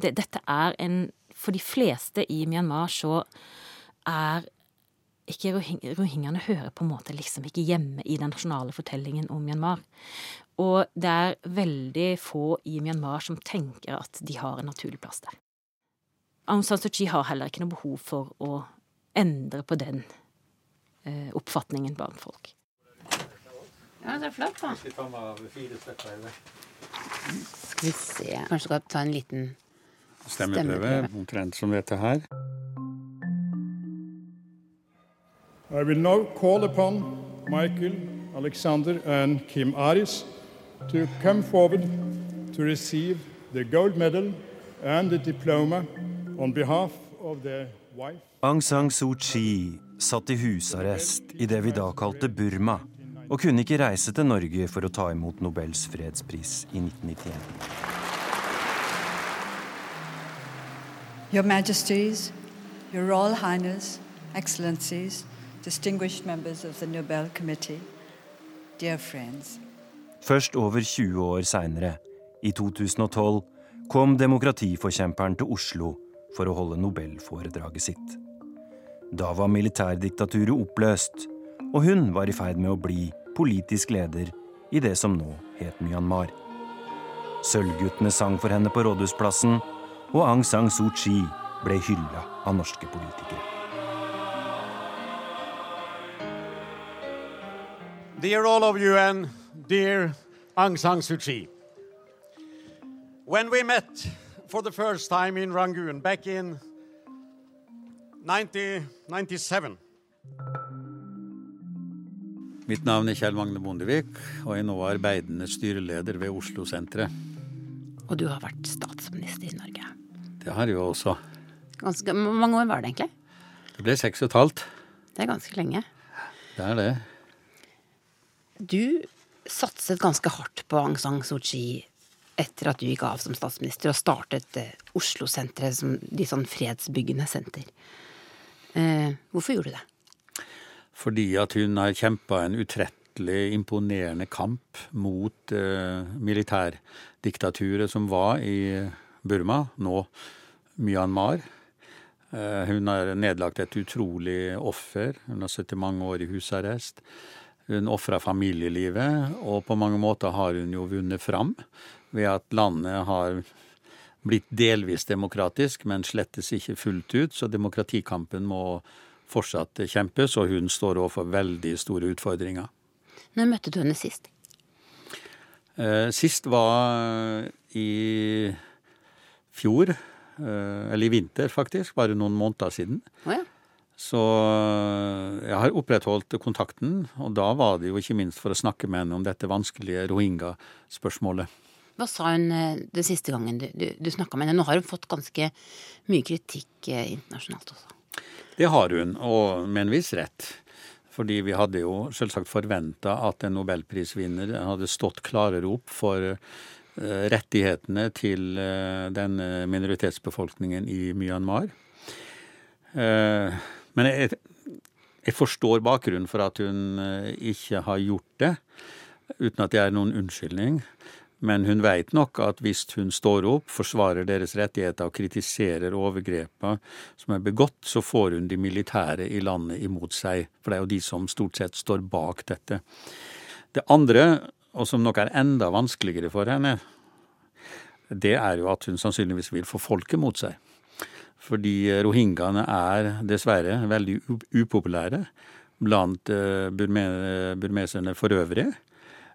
det, Dette er en For de fleste i Myanmar så er ikke rohingyaene hører på en måte liksom ikke hjemme i den nasjonale fortellingen om Myanmar. Og det er veldig få i Myanmar som tenker at de har en naturlig plass der. Aung San Suu Kyi har heller ikke noe behov for å endre på den eh, oppfatningen blant folk. Ja, det er flott, da. Skal vi se Kanskje du skal ta en liten? Stemmeprøve, omtrent som dette her. I will now call upon Michael, Alexander, and Kim Aris to come forward to receive the gold medal and the diploma on behalf of their wife. Aung San Suu Kyi satt i husarrest i det vi da kalte Burma, og kunne ikke reise til Norge for å ta imot Nobels fredspris i 1991. Your Majesties, Your Royal Highness, Excellencies, distinguished members of the Nobel Committee, dear friends. Først over 20 år seinere, i 2012, kom demokratiforkjemperen til Oslo for å holde nobelforedraget sitt. Da var militærdiktaturet oppløst, og hun var i ferd med å bli politisk leder i det som nå het Myanmar. Sølvguttene sang for henne på Rådhusplassen, og Aung San Suu Kyi ble hylla av norske politikere. Dear all of you and dear Aung San Suu Kyi, when we met for the first time in Rangoon back in 1997 Mitt navn er Kjell Magne Bondevik, og jeg er nå arbeidende styreleder ved Oslo-senteret. Og du har vært statsminister i Norge? Det har jeg jo også. Ganske, Hvor mange år var det egentlig? Det ble seks og et halvt. Det er ganske lenge. Det er det. Du satset ganske hardt på Aung San Suu Kyi etter at du gikk av som statsminister og startet eh, Oslo-senteret som de sånn fredsbyggende senter. Eh, hvorfor gjorde du det? Fordi at hun har kjempa en utrettelig imponerende kamp mot eh, militærdiktaturet som var i Burma, nå Myanmar. Eh, hun har nedlagt et utrolig offer. Hun har sittet mange år i husarrest. Hun ofra familielivet, og på mange måter har hun jo vunnet fram ved at landet har blitt delvis demokratisk, men slettes ikke fullt ut. Så demokratikampen må fortsatt kjempes, og hun står overfor veldig store utfordringer. Når møtte du henne sist? Eh, sist var i fjor, eh, eller i vinter faktisk, bare noen måneder siden. Oh, ja. Så eh, jeg har opprettholdt kontakten, og da var det jo ikke minst for å snakke med henne om dette vanskelige rohingya-spørsmålet. Hva sa hun eh, den siste gangen du, du, du snakka med henne? Nå har hun fått ganske mye kritikk eh, internasjonalt også. Det har hun, og med en viss rett. Fordi vi hadde jo selvsagt forventa at en nobelprisvinner hadde stått klarere opp for rettighetene til denne minoritetsbefolkningen i Myanmar. Eh, men jeg, jeg forstår bakgrunnen for at hun ikke har gjort det, uten at det er noen unnskyldning. Men hun veit nok at hvis hun står opp, forsvarer deres rettigheter og kritiserer overgrepene som er begått, så får hun de militære i landet imot seg. For det er jo de som stort sett står bak dette. Det andre, og som nok er enda vanskeligere for henne, det er jo at hun sannsynligvis vil få folket mot seg. Fordi rohingyaene er dessverre veldig upopulære blant eh, burmeserne for øvrig.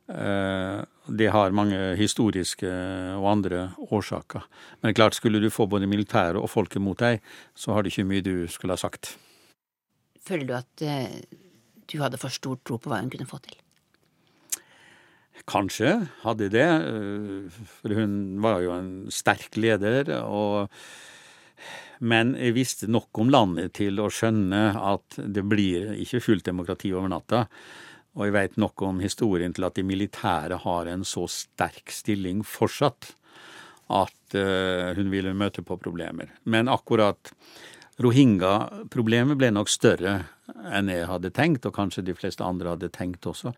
Eh, det har mange historiske og andre årsaker. Men klart, skulle du få både militæret og folket mot deg, så har det ikke mye du skulle ha sagt. Føler du at eh, du hadde for stor tro på hva hun kunne få til? Kanskje hadde det. Eh, for hun var jo en sterk leder. og men jeg visste nok om landet til å skjønne at det blir ikke fullt demokrati over natta. Og jeg veit nok om historien til at de militære har en så sterk stilling fortsatt at uh, hun ville møte på problemer. Men akkurat rohingya-problemet ble nok større enn jeg hadde tenkt, og kanskje de fleste andre hadde tenkt også.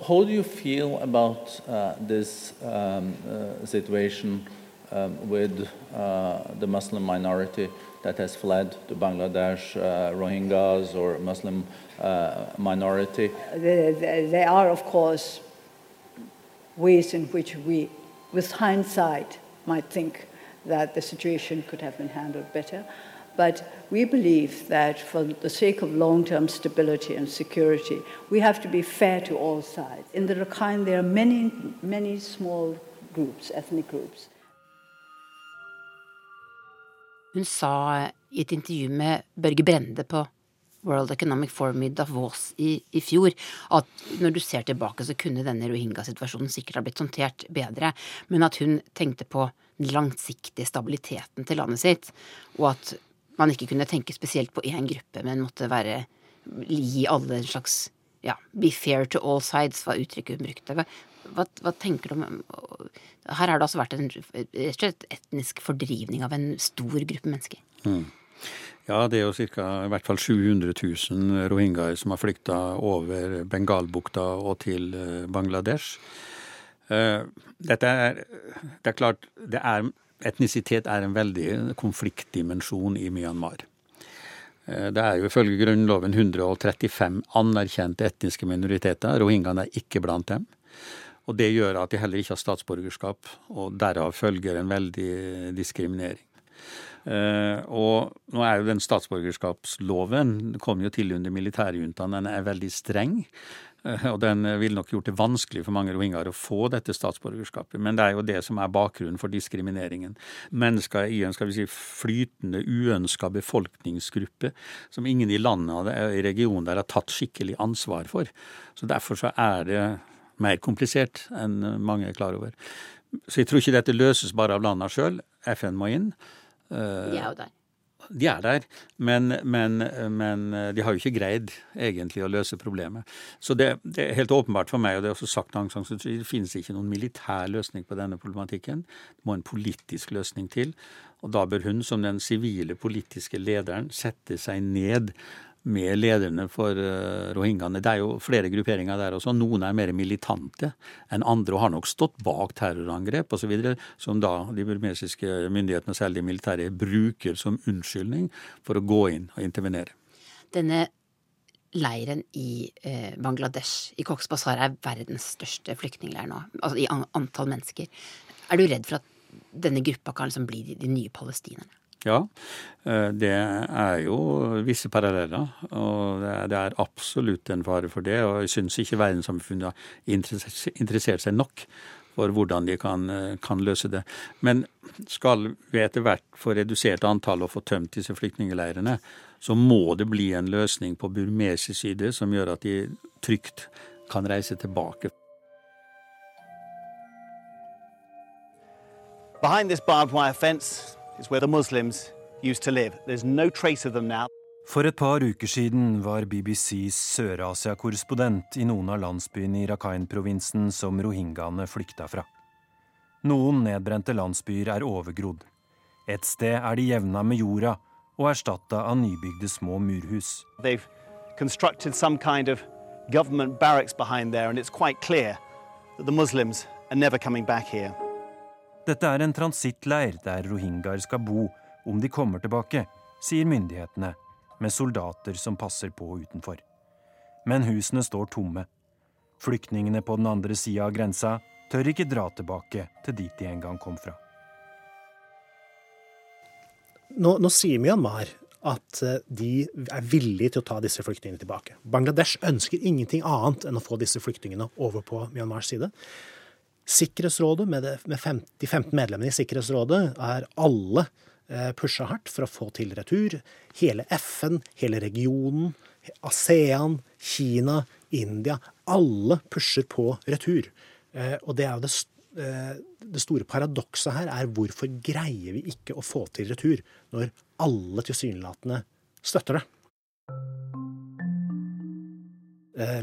How do you feel about uh, this um, uh, situation um, with uh, the Muslim minority? that has fled to Bangladesh, uh, Rohingyas or Muslim uh, minority? There are, of course, ways in which we, with hindsight, might think that the situation could have been handled better. But we believe that for the sake of long-term stability and security, we have to be fair to all sides. In the Rakhine, there are many, many small groups, ethnic groups. Hun sa i et intervju med Børge Brende på World Economic Forum i Davos i, i, fjor at når du ser tilbake, så kunne denne rohingya-situasjonen sikkert ha blitt håndtert bedre, men at hun tenkte på den langsiktige stabiliteten til landet sitt, og at man ikke kunne tenke spesielt på én gruppe, men måtte være gi alle en slags ja, be fair to all sides, var uttrykket hun brukte. Hva, hva, tenker du om Her har det altså vært en rett etnisk fordrivning av en stor gruppe mennesker. Mm. Ja, det er jo ca. i hvert fall 700 000 rohingyaer som har flykta over Bengalbukta og til eh, Bangladesh. Eh, dette er, det er klart det er, Etnisitet er en veldig konfliktdimensjon i Myanmar. Eh, det er jo ifølge Grunnloven 135 anerkjente etniske minoriteter. Rohingyaene er ikke blant dem. Og det gjør at de heller ikke har statsborgerskap, og derav følger en veldig diskriminering. Uh, og nå er jo den statsborgerskapsloven kom jo til under militærjuntaen. Den er veldig streng. Uh, og den vil nok gjort det vanskelig for mange rohingyaer å få dette statsborgerskapet. Men det er jo det som er bakgrunnen for diskrimineringen. Mennesker i en skal vi si, flytende, uønska befolkningsgruppe som ingen i landet i regionen der har tatt skikkelig ansvar for. Så derfor så er det mer komplisert enn mange er klar over. Så jeg tror ikke dette løses bare av landene sjøl. FN må inn. De er jo der. De er der, men, men, men, de har jo ikke greid egentlig å løse problemet. Så det, det er helt åpenbart for meg, og det er også sagt Aung San Suu Kyi, det finnes ikke noen militær løsning på denne problematikken. Det må en politisk løsning til. Og da bør hun som den sivile politiske lederen sette seg ned med lederne for uh, rohingyaene. Det er jo flere grupperinger der også. Noen er mer militante enn andre og har nok stått bak terrorangrep osv., som da de burmesiske myndighetene, særlig de militære, bruker som unnskyldning for å gå inn og intervenere. Denne leiren i eh, Bangladesh, i Cox's Bazar, er verdens største flyktningleir nå, altså i antall mennesker. Er du redd for at denne gruppa kan liksom bli de nye palestinerne? Ja, eh, det er jo visse paralleller. Og det er absolutt en fare for det. Og jeg syns ikke verdenssamfunnet har interessert seg nok for hvordan de kan, eh, kan, løse det. Men skal vi etter hvert få redusert antall og få tømt disse flyktningleirene, så må det bli en løsning på burmesisk side som gjør at de trygt kan reise tilbake. Behind this barbed wire fence For et par uker siden var BBCs Sør-Asia-korrespondent i noen av landsbyene i Rakhine-provinsen som rohingyaene flykta fra. Noen nedbrente landsbyer er overgrodd. Et sted er de jevna med jorda og erstatta av nybygde små murhus. They've constructed some kind of government barracks behind there, and it's quite clear that the Dette er en transittleir der rohingyaer skal bo om de kommer tilbake, sier myndighetene, med soldater som passer på utenfor. Men husene står tomme. Flyktningene på den andre sida av grensa tør ikke dra tilbake til dit de en gang kom fra. Nå, nå sier Myanmar at eh, de er villige til å ta disse flyktningene tilbake. Bangladesh ønsker ingenting annet enn å få disse flyktningene over på Myanmars side. Sikkerhetsrådet, med, det, med 50, de 15 medlemmene i Sikkerhetsrådet, er alle eh, pusha hardt for å få til retur. Hele FN, hele regionen, ASEAN, Kina, India. Alle pusher på retur. Eh, og det er jo det Eh, det store paradokset her er hvorfor greier vi ikke å få til retur når alle tilsynelatende støtter det?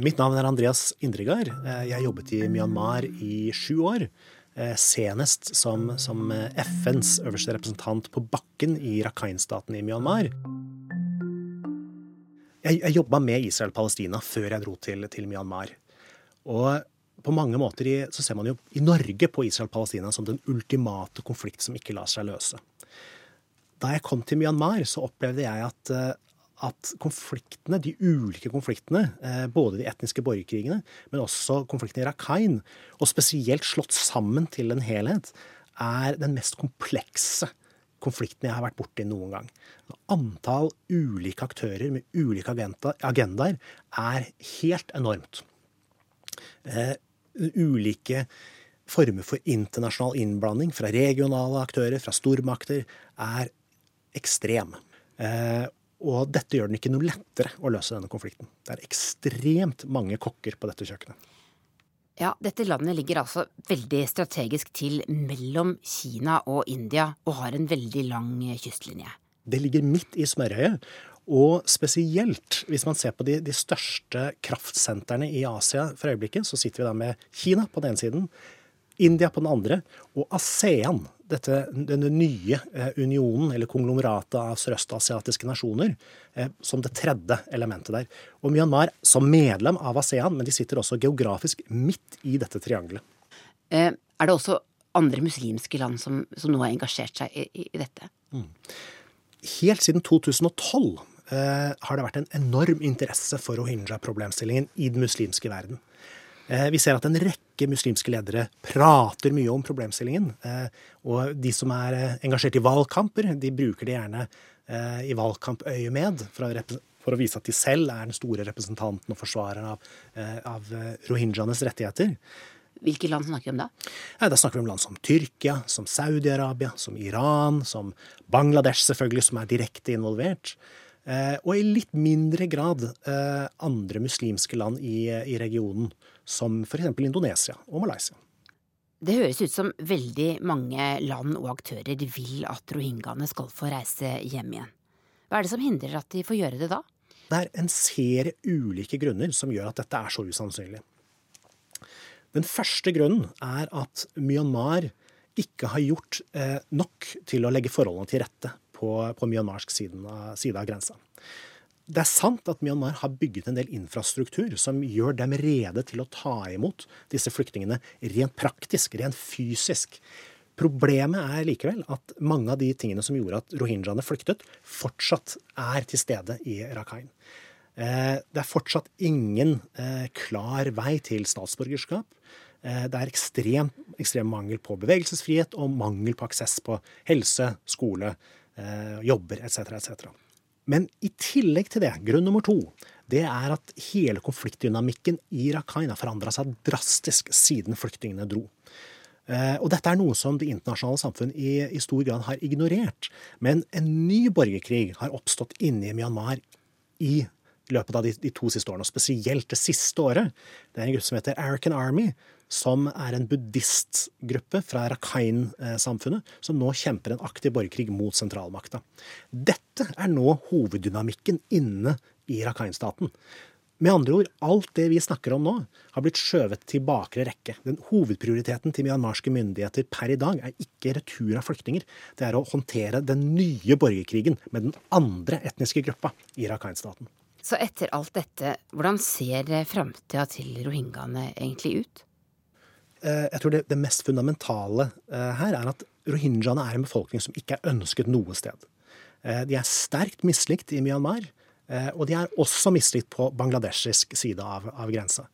Mitt navn er Andreas Indregard. Eh, jeg jobbet i Myanmar i sju år. Senest som, som FNs øverste representant på bakken i Rakhine-staten i Myanmar. Jeg, jeg jobba med Israel-Palestina før jeg dro til, til Myanmar. Og på mange måter i, så ser man jo i Norge på Israel-Palestina som den ultimate konflikt som ikke lar seg løse. Da jeg kom til Myanmar, så opplevde jeg at, eh, at konfliktene, de ulike konfliktene, eh, både de etniske borgerkrigene, men også konfliktene i Rakhine, og spesielt slått sammen til en helhet, er den mest komplekse konflikten jeg har vært borti noen gang. Antall ulike aktører med ulike agendaer er helt enormt. Eh, ulike former for internasjonal innblanding fra regionale aktører, fra stormakter, er ekstrem. Og dette gjør den ikke noe lettere å løse denne konflikten. Det er ekstremt mange kokker på dette kjøkkenet. Ja, dette landet ligger altså veldig strategisk til mellom Kina og India, og har en veldig lang kystlinje. Det ligger midt i smørøyet, og spesielt hvis man ser på de, de største kraftsentrene i Asia for øyeblikket, så sitter vi da med Kina på den ene siden, India på den andre, og ASEAN, dette, denne nye eh, unionen, eller konglomeratet av sørøstasiatiske nasjoner, eh, som det tredje elementet der. Og Myanmar som medlem av ASEAN, men de sitter også geografisk midt i dette triangelet. Eh, er det også andre muslimske land som, som nå har engasjert seg i, i, dette? Mm. Helt siden 2012 Eh, har det vært en enorm interesse for rohingya-problemstillingen i den muslimske verden. Eh, vi ser at en rekke muslimske ledere prater mye om problemstillingen. Eh, og de som er engasjert i valgkamper, de bruker det gjerne i valgkampøyemed for å, for å vise at de selv er den store representanten og forsvareren av, av rohingyaenes rettigheter. Hvilke land snakker vi om da? Ja, da snakker vi om land som Tyrkia, som Saudi-Arabia, som Iran, som Bangladesh selvfølgelig, som er direkte involvert. Eh, og i litt mindre grad eh, andre muslimske land i, i regionen, som f.eks. Indonesia og Malaysia. Det høres ut som veldig mange land og aktører vil at rohingyaene skal få reise hjem igjen. Hva er det som hindrer at de får gjøre det da? Det er en serie ulike grunner som gjør at dette er så usannsynlig. Den første grunnen er at Myanmar ikke har gjort eh, nok til å legge forholdene til rette på, på myanmarsk side av, side av grensa. Det er sant at Myanmar har bygget en del infrastruktur som gjør dem rede til å ta imot disse flyktningene rent praktisk, rent fysisk. Problemet er likevel at mange av de tingene som gjorde at rohingyaene flyktet, fortsatt er til stede i Rakhine. Eh, det er fortsatt ingen eh, klar vei til statsborgerskap. Eh, det er ekstrem, ekstrem mangel på bevegelsesfrihet og mangel på aksess på helse, skole, jobber etc. etc. Men i tillegg til det, grunn nummer to, det er at hele konfliktdynamikken i Rakhine har forandra seg drastisk siden flyktningene dro. Eh, og dette er noe som det internasjonale samfunn i, i, stor grad har ignorert. Men en ny borgerkrig har oppstått inne i Myanmar i løpet av de, de, to siste årene, og spesielt det siste året. Det er en gruppe som heter Arakan Army, som er en buddhistgruppe fra Rakhine-samfunnet, som nå kjemper en aktiv borgerkrig mot sentralmakta. Dette er nå hoveddynamikken inne i Rakhine-staten. Med andre ord, alt det vi snakker om nå, har blitt skjøvet til bakre rekke. Den Hovedprioriteten til myanmarske myndigheter per i dag er ikke retur av flyktninger. Det er å håndtere den nye borgerkrigen med den andre etniske gruppa i Rakhine-staten. Så etter alt dette, hvordan ser framtida til rohingyaene egentlig ut? Eh, jeg tror det, det mest fundamentale eh, her er at rohingyaene er en befolkning som ikke er ønsket noe sted. Eh, de er sterkt mislikt i Myanmar. Og de er også mislikt på bangladeshisk side av, av grensa.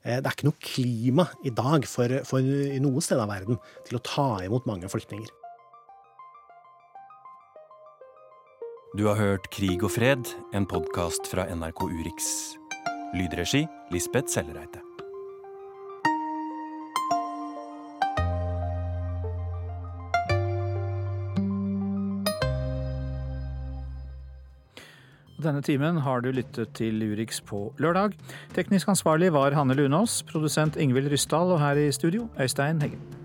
Det er ikke noe klima i dag for, for noe sted av verden til å ta imot mange flyktninger. Du har hørt Krig og fred, en podkast fra NRK Urix. Lydregi Lisbeth Sellereite. Denne timen har du lyttet til Urix på lørdag. Teknisk ansvarlig var Hanne Lunås, produsent Ingvild Ryssdal og her i studio Øystein Heggen.